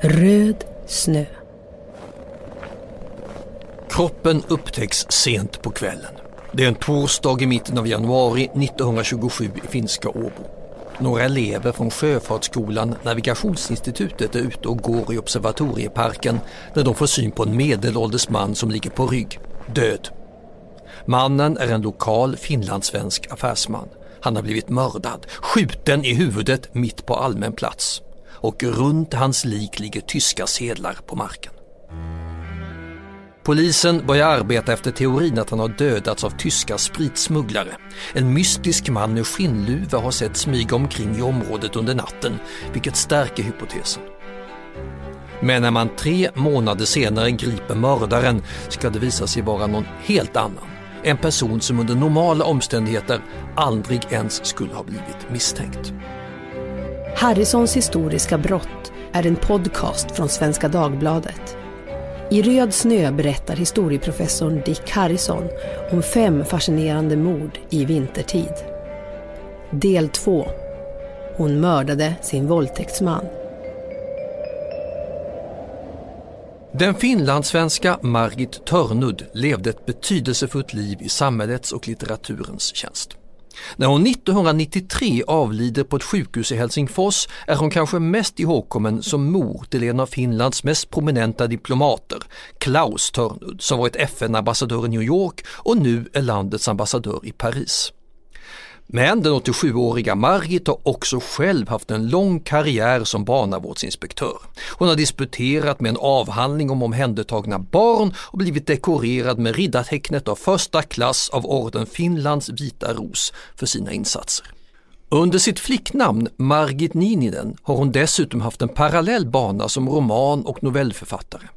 Röd snö. Kroppen upptäcks sent på kvällen. Det är en torsdag i mitten av januari 1927 i finska Åbo. Några elever från Sjöfartsskolan Navigationsinstitutet är ute och går i observatorieparken när de får syn på en medelålders man som ligger på rygg, död. Mannen är en lokal finlandssvensk affärsman. Han har blivit mördad, skjuten i huvudet mitt på allmän plats. Och runt hans lik ligger tyska sedlar på marken. Polisen börjar arbeta efter teorin att han har dödats av tyska spritsmugglare. En mystisk man med skinnluva har sett smyga omkring i området under natten, vilket stärker hypotesen. Men när man tre månader senare griper mördaren ska det visa sig vara någon helt annan. En person som under normala omständigheter aldrig ens skulle ha blivit misstänkt. Harrisons historiska brott är en podcast från Svenska Dagbladet. I Röd snö berättar historieprofessorn Dick Harrison om fem fascinerande mord i vintertid. Del 2. Hon mördade sin våldtäktsman. Den finlandssvenska Margit Törnud levde ett betydelsefullt liv i samhällets och litteraturens tjänst. När hon 1993 avlider på ett sjukhus i Helsingfors är hon kanske mest ihågkommen som mor till en av Finlands mest prominenta diplomater, Klaus Törnud, som varit FN-ambassadör i New York och nu är landets ambassadör i Paris. Men den 87-åriga Margit har också själv haft en lång karriär som barnavårdsinspektör. Hon har disputerat med en avhandling om omhändertagna barn och blivit dekorerad med riddartecknet av första klass av orden Finlands vita ros för sina insatser. Under sitt flicknamn Margit Nininen har hon dessutom haft en parallell bana som roman och novellförfattare.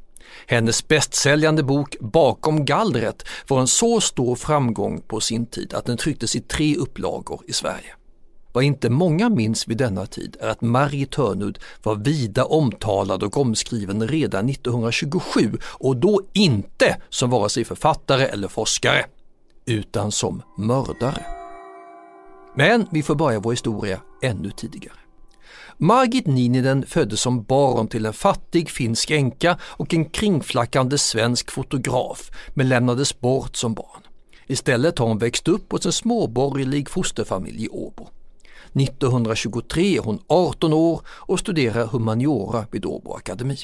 Hennes bästsäljande bok Bakom gallret var en så stor framgång på sin tid att den trycktes i tre upplagor i Sverige. Vad inte många minns vid denna tid är att Marie Törnud var vida omtalad och omskriven redan 1927 och då inte som vare sig författare eller forskare, utan som mördare. Men vi får börja vår historia ännu tidigare. Margit Nininen föddes som barn till en fattig finsk änka och en kringflackande svensk fotograf men lämnades bort som barn. Istället har hon växt upp hos en småborgerlig fosterfamilj i Åbo. 1923 är hon 18 år och studerar humaniora vid Åbo akademi.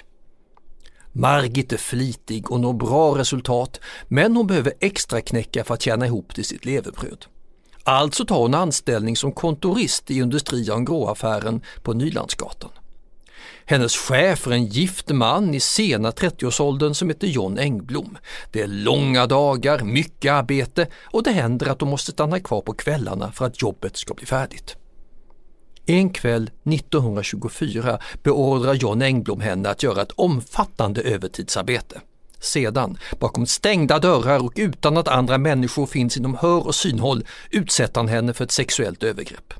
Margit är flitig och når bra resultat men hon behöver extra knäcka för att tjäna ihop till sitt levebröd. Alltså tar hon anställning som kontorist i Industrian Grå-affären på Nylandsgatan. Hennes chef är en gift man i sena 30-årsåldern som heter John Engblom. Det är långa dagar, mycket arbete och det händer att de måste stanna kvar på kvällarna för att jobbet ska bli färdigt. En kväll 1924 beordrar John Engblom henne att göra ett omfattande övertidsarbete. Sedan, bakom stängda dörrar och utan att andra människor finns inom hör och synhåll, utsätter han henne för ett sexuellt övergrepp.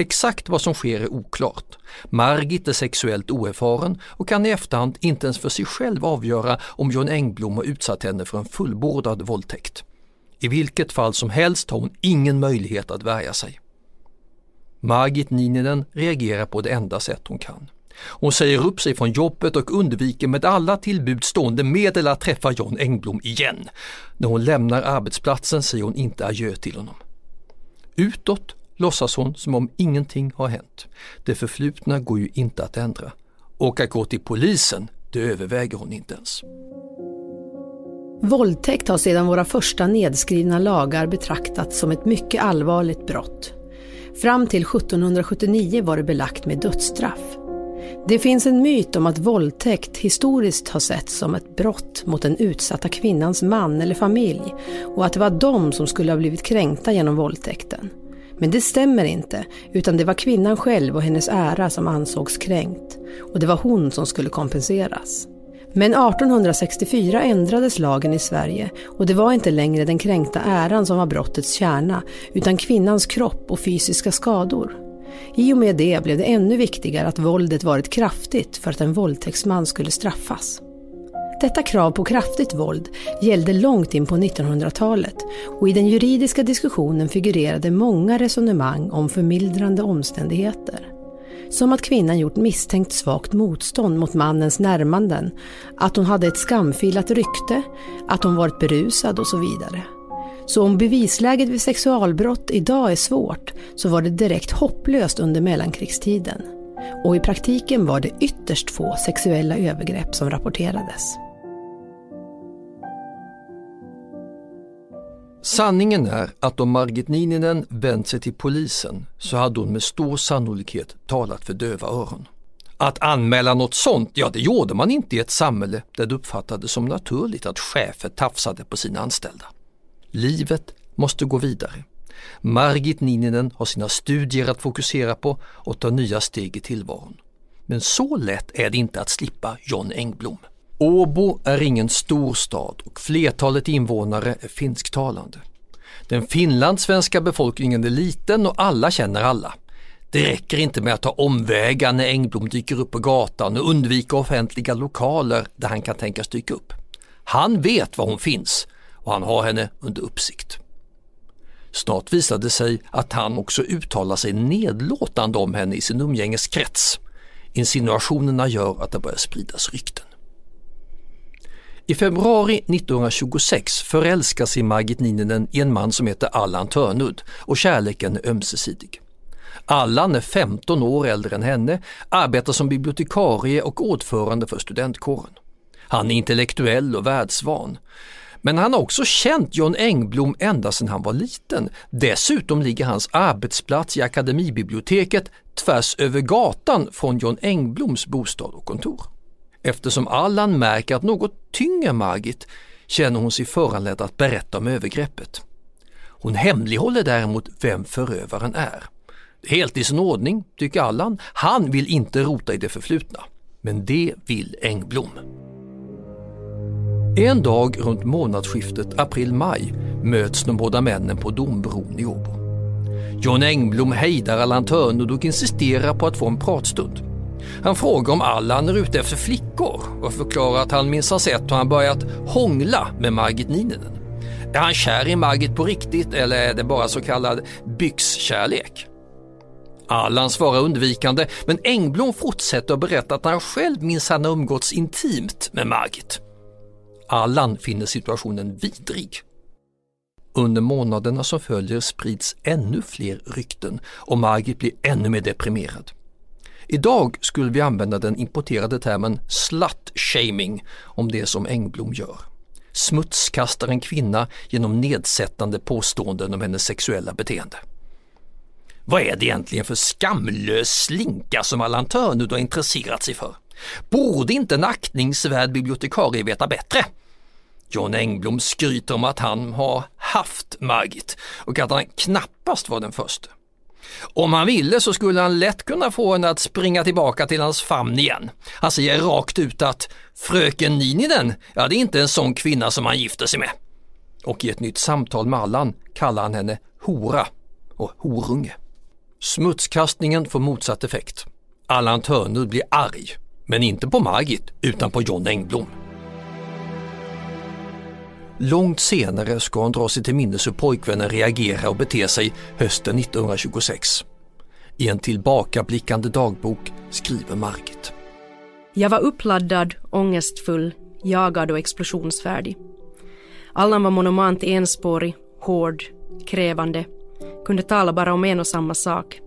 Exakt vad som sker är oklart. Margit är sexuellt oerfaren och kan i efterhand inte ens för sig själv avgöra om John Engblom har utsatt henne för en fullbordad våldtäkt. I vilket fall som helst har hon ingen möjlighet att värja sig. Margit Nininen reagerar på det enda sätt hon kan. Hon säger upp sig från jobbet och undviker med alla tillbudstående medel att träffa John Engblom igen. När hon lämnar arbetsplatsen säger hon inte adjö till honom. Utåt låtsas hon som om ingenting har hänt. Det förflutna går ju inte att ändra. Och att gå till polisen, det överväger hon inte ens. Våldtäkt har sedan våra första nedskrivna lagar betraktats som ett mycket allvarligt brott. Fram till 1779 var det belagt med dödsstraff. Det finns en myt om att våldtäkt historiskt har setts som ett brott mot den utsatta kvinnans man eller familj och att det var de som skulle ha blivit kränkta genom våldtäkten. Men det stämmer inte, utan det var kvinnan själv och hennes ära som ansågs kränkt. Och det var hon som skulle kompenseras. Men 1864 ändrades lagen i Sverige och det var inte längre den kränkta äran som var brottets kärna, utan kvinnans kropp och fysiska skador. I och med det blev det ännu viktigare att våldet varit kraftigt för att en våldtäktsman skulle straffas. Detta krav på kraftigt våld gällde långt in på 1900-talet och i den juridiska diskussionen figurerade många resonemang om förmildrande omständigheter. Som att kvinnan gjort misstänkt svagt motstånd mot mannens närmanden, att hon hade ett skamfilat rykte, att hon varit berusad och så vidare. Så om bevisläget vid sexualbrott idag är svårt så var det direkt hopplöst under mellankrigstiden. Och i praktiken var det ytterst få sexuella övergrepp som rapporterades. Sanningen är att om Margit Nininen vänt sig till polisen så hade hon med stor sannolikhet talat för döva öron. Att anmäla något sånt, ja det gjorde man inte i ett samhälle där det uppfattades som naturligt att chefer tafsade på sina anställda. Livet måste gå vidare. Margit Nininen har sina studier att fokusera på och ta nya steg i tillvaron. Men så lätt är det inte att slippa John Engblom. Åbo är ingen stor stad och flertalet invånare är finsktalande. Den finlandssvenska befolkningen är liten och alla känner alla. Det räcker inte med att ta omvägar när Engblom dyker upp på gatan och undvika offentliga lokaler där han kan tänkas dyka upp. Han vet var hon finns och han har henne under uppsikt. Snart visade det sig att han också uttalar sig nedlåtande om henne i sin umgängeskrets. Insinuationerna gör att det börjar spridas rykten. I februari 1926 förälskar sig Margit Nininen i en man som heter Allan Törnud och kärleken är ömsesidig. Allan är 15 år äldre än henne, arbetar som bibliotekarie och ordförande för studentkåren. Han är intellektuell och världsvan. Men han har också känt John Engblom ända sedan han var liten. Dessutom ligger hans arbetsplats i Akademibiblioteket tvärs över gatan från John Engbloms bostad och kontor. Eftersom Allan märker att något tynger Margit känner hon sig föranledd att berätta om övergreppet. Hon hemlighåller däremot vem förövaren är. Helt i sin ordning, tycker Allan. Han vill inte rota i det förflutna. Men det vill Engblom. En dag runt månadsskiftet april-maj möts de båda männen på Dombron i Åbo. John Engblom hejdar Allan Törnud och insisterar på att få en pratstund. Han frågar om Allan är ute efter flickor och förklarar att han minns har sett hur han börjat hångla med Margit Nininen. Är han kär i Margit på riktigt eller är det bara så kallad byxkärlek? Allan svarar undvikande men Engblom fortsätter att berätta att han själv minns han umgåtts intimt med Margit. Allan finner situationen vidrig. Under månaderna som följer sprids ännu fler rykten och Margit blir ännu mer deprimerad. Idag skulle vi använda den importerade termen slut-shaming om det som Engblom gör. Smutskastar en kvinna genom nedsättande påståenden om hennes sexuella beteende. Vad är det egentligen för skamlös slinka som Allan Törnud har intresserat sig för? Borde inte en aktningsvärd bibliotekarie veta bättre? John Engblom skryter om att han har haft Margit och att han knappast var den första. Om han ville så skulle han lätt kunna få henne att springa tillbaka till hans famn igen. Han säger rakt ut att fröken Nininen, ja det är inte en sån kvinna som han gifter sig med. Och i ett nytt samtal med Allan kallar han henne hora och horunge. Smutskastningen får motsatt effekt. Allan Törnud blir arg, men inte på Margit utan på John Engblom. Långt senare ska hon dra sig till minnes hur pojkvännen reagerar och beter sig hösten 1926. I en tillbakablickande dagbok skriver Margit. Jag var uppladdad, ångestfull, jagad och explosionsfärdig. Allan var monomant enspårig, hård, krävande, kunde tala bara om en och samma sak.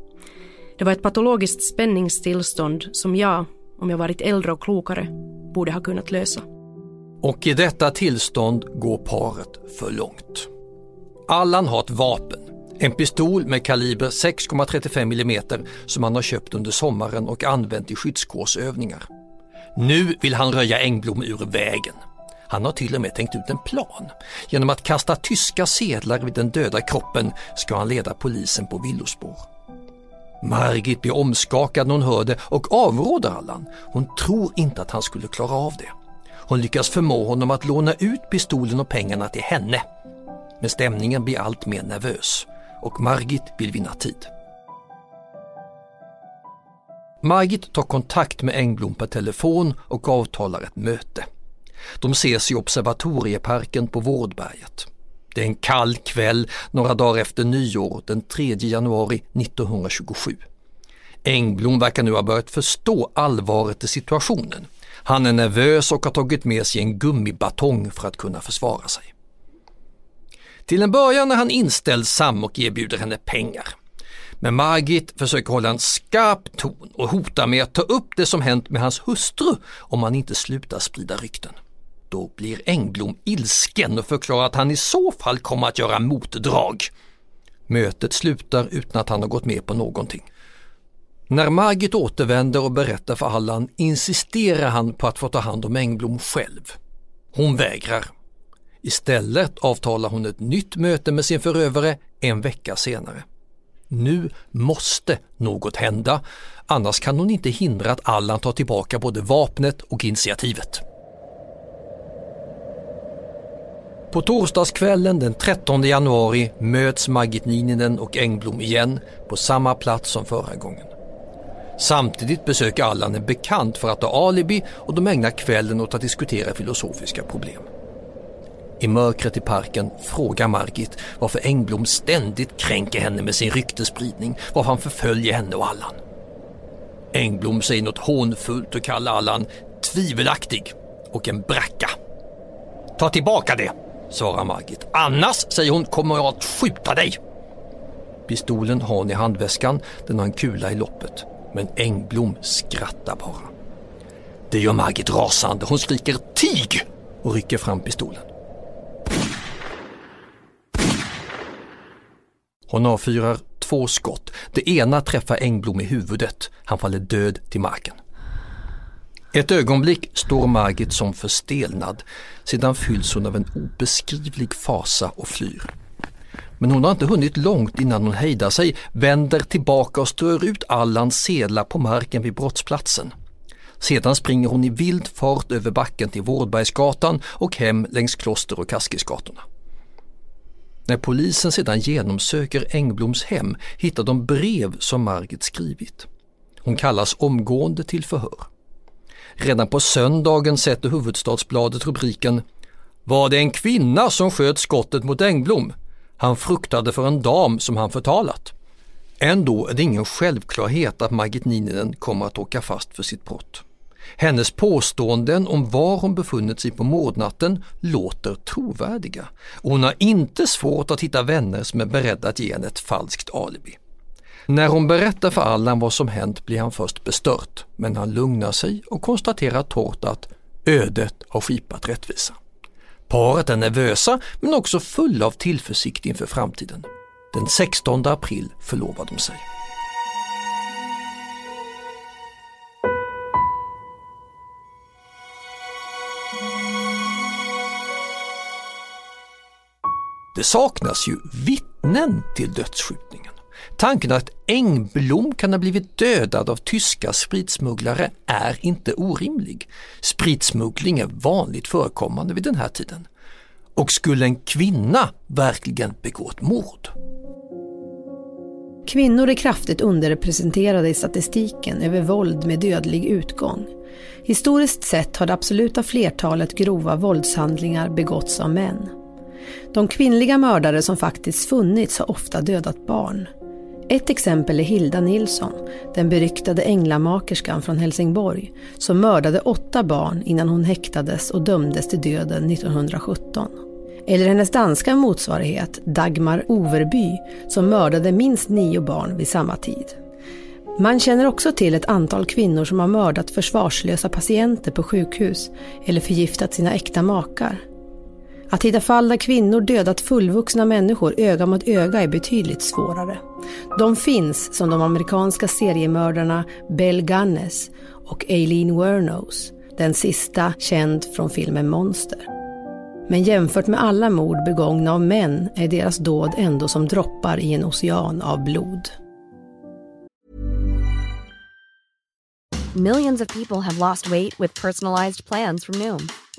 Det var ett patologiskt spänningstillstånd som jag, om jag varit äldre och klokare, borde ha kunnat lösa. Och i detta tillstånd går paret för långt. Allan har ett vapen, en pistol med kaliber 6,35 mm som han har köpt under sommaren och använt i skyddskårsövningar. Nu vill han röja Engblom ur vägen. Han har till och med tänkt ut en plan. Genom att kasta tyska sedlar vid den döda kroppen ska han leda polisen på villospår. Margit blir omskakad när hon hör det och avråder Allan. Hon tror inte att han skulle klara av det. Hon lyckas förmå honom att låna ut pistolen och pengarna till henne. Men stämningen blir allt mer nervös och Margit vill vinna tid. Margit tar kontakt med Engblom per telefon och avtalar ett möte. De ses i observatorieparken på Vårdberget. Det är en kall kväll några dagar efter nyår den 3 januari 1927. Engblom verkar nu ha börjat förstå allvaret i situationen. Han är nervös och har tagit med sig en gummibatong för att kunna försvara sig. Till en början är han inställsam och erbjuder henne pengar. Men Margit försöker hålla en skarp ton och hotar med att ta upp det som hänt med hans hustru om han inte slutar sprida rykten. Då blir Engblom ilsken och förklarar att han i så fall kommer att göra motdrag. Mötet slutar utan att han har gått med på någonting. När Margit återvänder och berättar för Allan insisterar han på att få ta hand om Engblom själv. Hon vägrar. Istället avtalar hon ett nytt möte med sin förövare en vecka senare. Nu måste något hända, annars kan hon inte hindra att Allan tar tillbaka både vapnet och initiativet. På torsdagskvällen den 13 januari möts Margit Nininen och Engblom igen på samma plats som förra gången. Samtidigt besöker Allan en bekant för att ha alibi och de ägnar kvällen åt att diskutera filosofiska problem. I mörkret i parken frågar Margit varför Engblom ständigt kränker henne med sin ryktespridning, varför han förföljer henne och Allan. Engblom säger något hånfullt och kallar Allan tvivelaktig och en bracka. Ta tillbaka det, svarar Margit. Annars, säger hon, kommer jag att skjuta dig. Pistolen har hon i handväskan, den har en kula i loppet. Men Engblom skrattar bara. Det gör Margit rasande. Hon skriker TIG och rycker fram pistolen. Hon avfyrar två skott. Det ena träffar Engblom i huvudet. Han faller död till marken. Ett ögonblick står Margit som förstelnad. Sedan fylls hon av en obeskrivlig fasa och flyr. Men hon har inte hunnit långt innan hon hejdar sig, vänder tillbaka och strör ut Allans sedlar på marken vid brottsplatsen. Sedan springer hon i vild fart över backen till Vårdbergsgatan och hem längs Kloster och Kaskisgatorna. När polisen sedan genomsöker Engbloms hem hittar de brev som Margit skrivit. Hon kallas omgående till förhör. Redan på söndagen sätter Huvudstadsbladet rubriken Var det en kvinna som sköt skottet mot Engblom? Han fruktade för en dam som han förtalat. Ändå är det ingen självklarhet att Margit Nininen kommer att åka fast för sitt brott. Hennes påståenden om var hon befunnit sig på mordnatten låter trovärdiga hon har inte svårt att hitta vänner som är beredda att ge henne ett falskt alibi. När hon berättar för Allan vad som hänt blir han först bestört, men han lugnar sig och konstaterar torrt att ödet har skipat rättvisa. Paret är nervösa men också fulla av tillförsikt inför framtiden. Den 16 april förlovar de sig. Det saknas ju vittnen till dödsskjutningen. Tanken att Engblom kan ha blivit dödad av tyska spritsmugglare är inte orimlig. Spritsmuggling är vanligt förekommande vid den här tiden. Och skulle en kvinna verkligen begå ett mord? Kvinnor är kraftigt underrepresenterade i statistiken över våld med dödlig utgång. Historiskt sett har det absoluta flertalet grova våldshandlingar begåtts av män. De kvinnliga mördare som faktiskt funnits har ofta dödat barn. Ett exempel är Hilda Nilsson, den beryktade änglamakerskan från Helsingborg, som mördade åtta barn innan hon häktades och dömdes till döden 1917. Eller hennes danska motsvarighet Dagmar Overby, som mördade minst nio barn vid samma tid. Man känner också till ett antal kvinnor som har mördat försvarslösa patienter på sjukhus eller förgiftat sina äkta makar. Att hitta fall där kvinnor dödat fullvuxna människor öga mot öga är betydligt svårare. De finns som de amerikanska seriemördarna Bell Gunness och Eileen Wernos, den sista känd från filmen Monster. Men jämfört med alla mord begångna av män är deras dåd ändå som droppar i en ocean av blod. Millions of people have lost weight with personalized plans from Noom.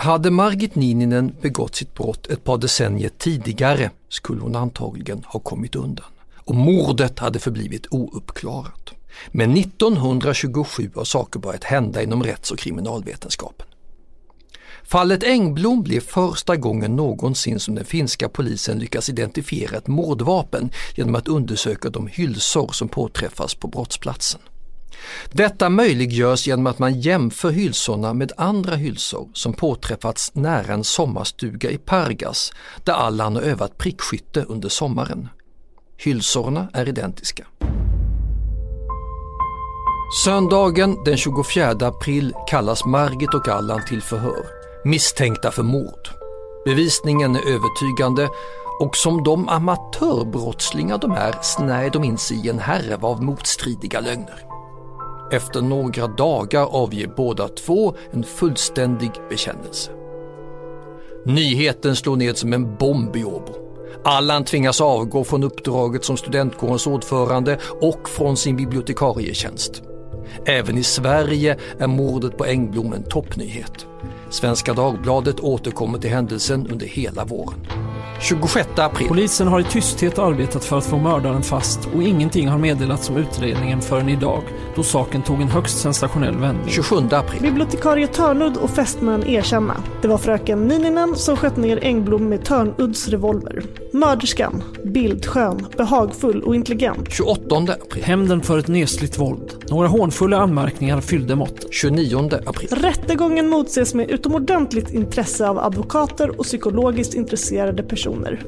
Hade Margit Nininen begått sitt brott ett par decennier tidigare skulle hon antagligen ha kommit undan och mordet hade förblivit ouppklarat. Men 1927 har saker börjat hända inom rätts och kriminalvetenskapen. Fallet Engblom blir första gången någonsin som den finska polisen lyckas identifiera ett mordvapen genom att undersöka de hylsor som påträffas på brottsplatsen. Detta möjliggörs genom att man jämför hylsorna med andra hylsor som påträffats nära en sommarstuga i Pargas där Allan har övat prickskytte under sommaren. Hylsorna är identiska. Söndagen den 24 april kallas Margit och Allan till förhör, misstänkta för mord. Bevisningen är övertygande och som de amatörbrottslingar de är snär de in sig i en härva av motstridiga lögner. Efter några dagar avger båda två en fullständig bekännelse. Nyheten slår ned som en bomb i Åbo. Allan tvingas avgå från uppdraget som studentkårens ordförande och från sin bibliotekarietjänst. Även i Sverige är mordet på Engblom en toppnyhet. Svenska Dagbladet återkommer till händelsen under hela våren. 26 april. Polisen har i tysthet arbetat för att få mördaren fast och ingenting har meddelats om utredningen förrän idag då saken tog en högst sensationell vändning. 27 april. Bibliotekarie Törnud och fästmön erkänna. Det var fröken Nininen som sköt ner Engblom med Törnuds revolver. Mörderskan, bildskön, behagfull och intelligent. 28 april. Hämnden för ett nesligt våld. Några hånfulla anmärkningar fyllde måttet. 29 april. Rättegången motses med utomordentligt intresse av advokater och psykologiskt intresserade personer.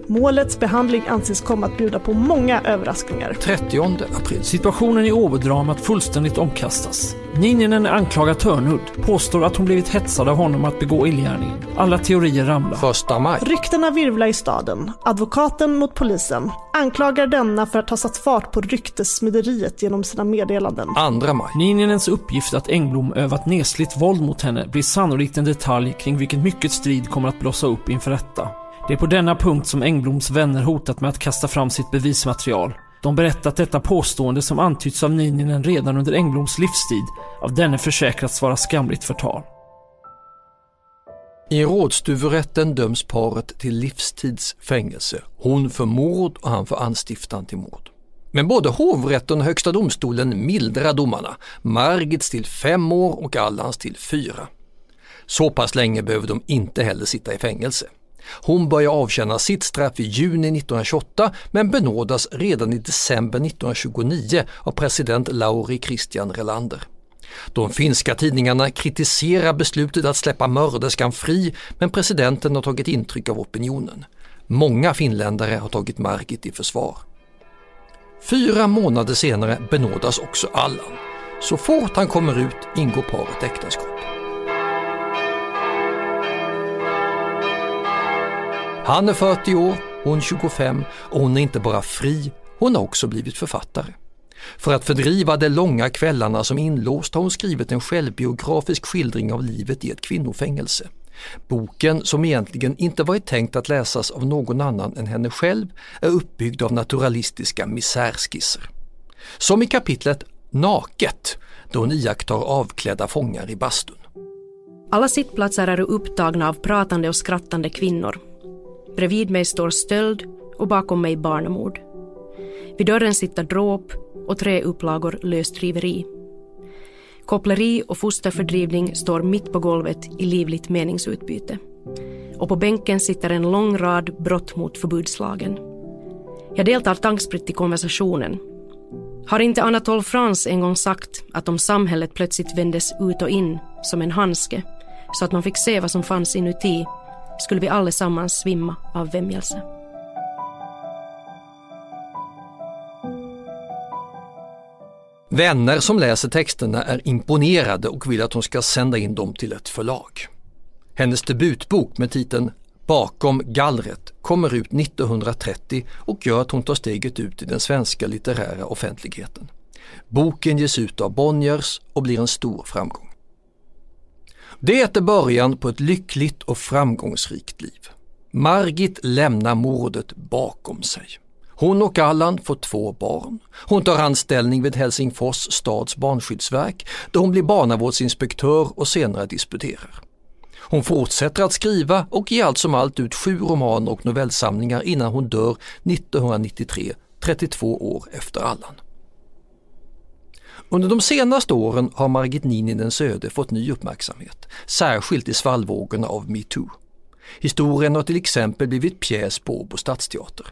Målets behandling anses komma att bjuda på många överraskningar. 30 april. Situationen i Åbodramat fullständigt omkastas. Nininen anklagar Törnud, påstår att hon blivit hetsad av honom att begå illgärningen. Alla teorier ramlar. 1 maj. Ryktena virvlar i staden. Advokaten mot polisen anklagar denna för att ha satt fart på ryktessmideriet genom sina meddelanden. 2 maj. Nininens uppgift att Engblom övat nesligt våld mot henne blir sannolikt en detalj kring vilken mycket strid kommer att blossa upp inför rätta. Det är på denna punkt som Engbloms vänner hotat med att kasta fram sitt bevismaterial. De berättar att detta påstående som antytts av Nininen redan under Engbloms livstid av denne försäkrats vara skamligt förtal. I rådstuverätten döms paret till livstids fängelse. Hon för mord och han för anstiftan till mord. Men både hovrätten och Högsta domstolen mildrar domarna. Margits till fem år och Allans till fyra. Så pass länge behöver de inte heller sitta i fängelse. Hon börjar avtjäna sitt straff i juni 1928 men benådas redan i december 1929 av president Lauri Christian Relander. De finska tidningarna kritiserar beslutet att släppa mörderskan fri men presidenten har tagit intryck av opinionen. Många finländare har tagit Margit i försvar. Fyra månader senare benådas också Allan. Så fort han kommer ut ingår paret äktenskap. Han är 40 år, hon 25 och hon är inte bara fri, hon har också blivit författare. För att fördriva de långa kvällarna som inlåst har hon skrivit en självbiografisk skildring av livet i ett kvinnofängelse. Boken, som egentligen inte varit tänkt att läsas av någon annan än henne själv, är uppbyggd av naturalistiska misärskisser. Som i kapitlet Naket, då hon iakttar avklädda fångar i bastun. Alla sittplatser är upptagna av pratande och skrattande kvinnor. Bredvid mig står stöld och bakom mig barnamord. Vid dörren sitter dråp och tre upplagor lösdriveri. Koppleri och fosterfördrivning står mitt på golvet i livligt meningsutbyte. Och på bänken sitter en lång rad brott mot förbudslagen. Jag deltar tankspritt i konversationen. Har inte Anatole France en gång sagt att om samhället plötsligt vändes ut och in som en handske så att man fick se vad som fanns inuti skulle vi allesammans svimma av vämjelse. Vänner som läser texterna är imponerade och vill att hon ska sända in dem till ett förlag. Hennes debutbok med titeln Bakom gallret kommer ut 1930 och gör att hon tar steget ut i den svenska litterära offentligheten. Boken ges ut av Bonniers och blir en stor framgång. Det är början på ett lyckligt och framgångsrikt liv. Margit lämnar mordet bakom sig. Hon och Allan får två barn. Hon tar anställning vid Helsingfors stads barnskyddsverk där hon blir barnavårdsinspektör och senare disputerar. Hon fortsätter att skriva och ger allt som allt ut sju romaner och novellsamlingar innan hon dör 1993, 32 år efter Allan. Under de senaste åren har Margit Nininens öde fått ny uppmärksamhet, särskilt i svallvågorna av metoo. Historien har till exempel blivit pjäs på Åbo stadsteater.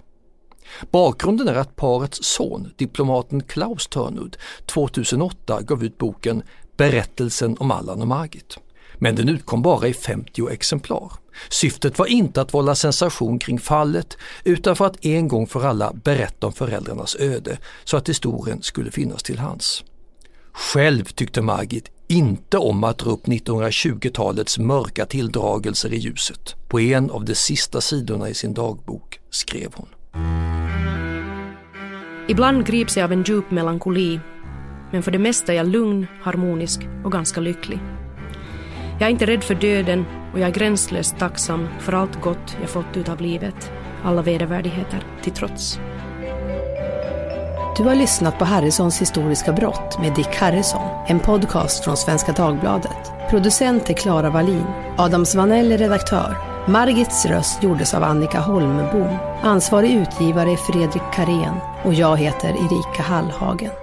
Bakgrunden är att parets son, diplomaten Klaus Törnud, 2008 gav ut boken Berättelsen om Allan och Margit. Men den utkom bara i 50 exemplar. Syftet var inte att vålla sensation kring fallet utan för att en gång för alla berätta om föräldrarnas öde så att historien skulle finnas till hands. Själv tyckte Margit inte om att dra upp 1920-talets mörka tilldragelser i ljuset. På en av de sista sidorna i sin dagbok skrev hon. Ibland grips jag av en djup melankoli, men för det mesta är jag lugn, harmonisk och ganska lycklig. Jag är inte rädd för döden och jag är gränslöst tacksam för allt gott jag fått ut av livet, alla vedervärdigheter till trots. Du har lyssnat på Harrisons historiska brott med Dick Harrison, en podcast från Svenska Dagbladet. Producent är Klara Wallin. Adam Svanell är redaktör. Margits röst gjordes av Annika Holmbom. Ansvarig utgivare är Fredrik Karén och jag heter Erika Hallhagen.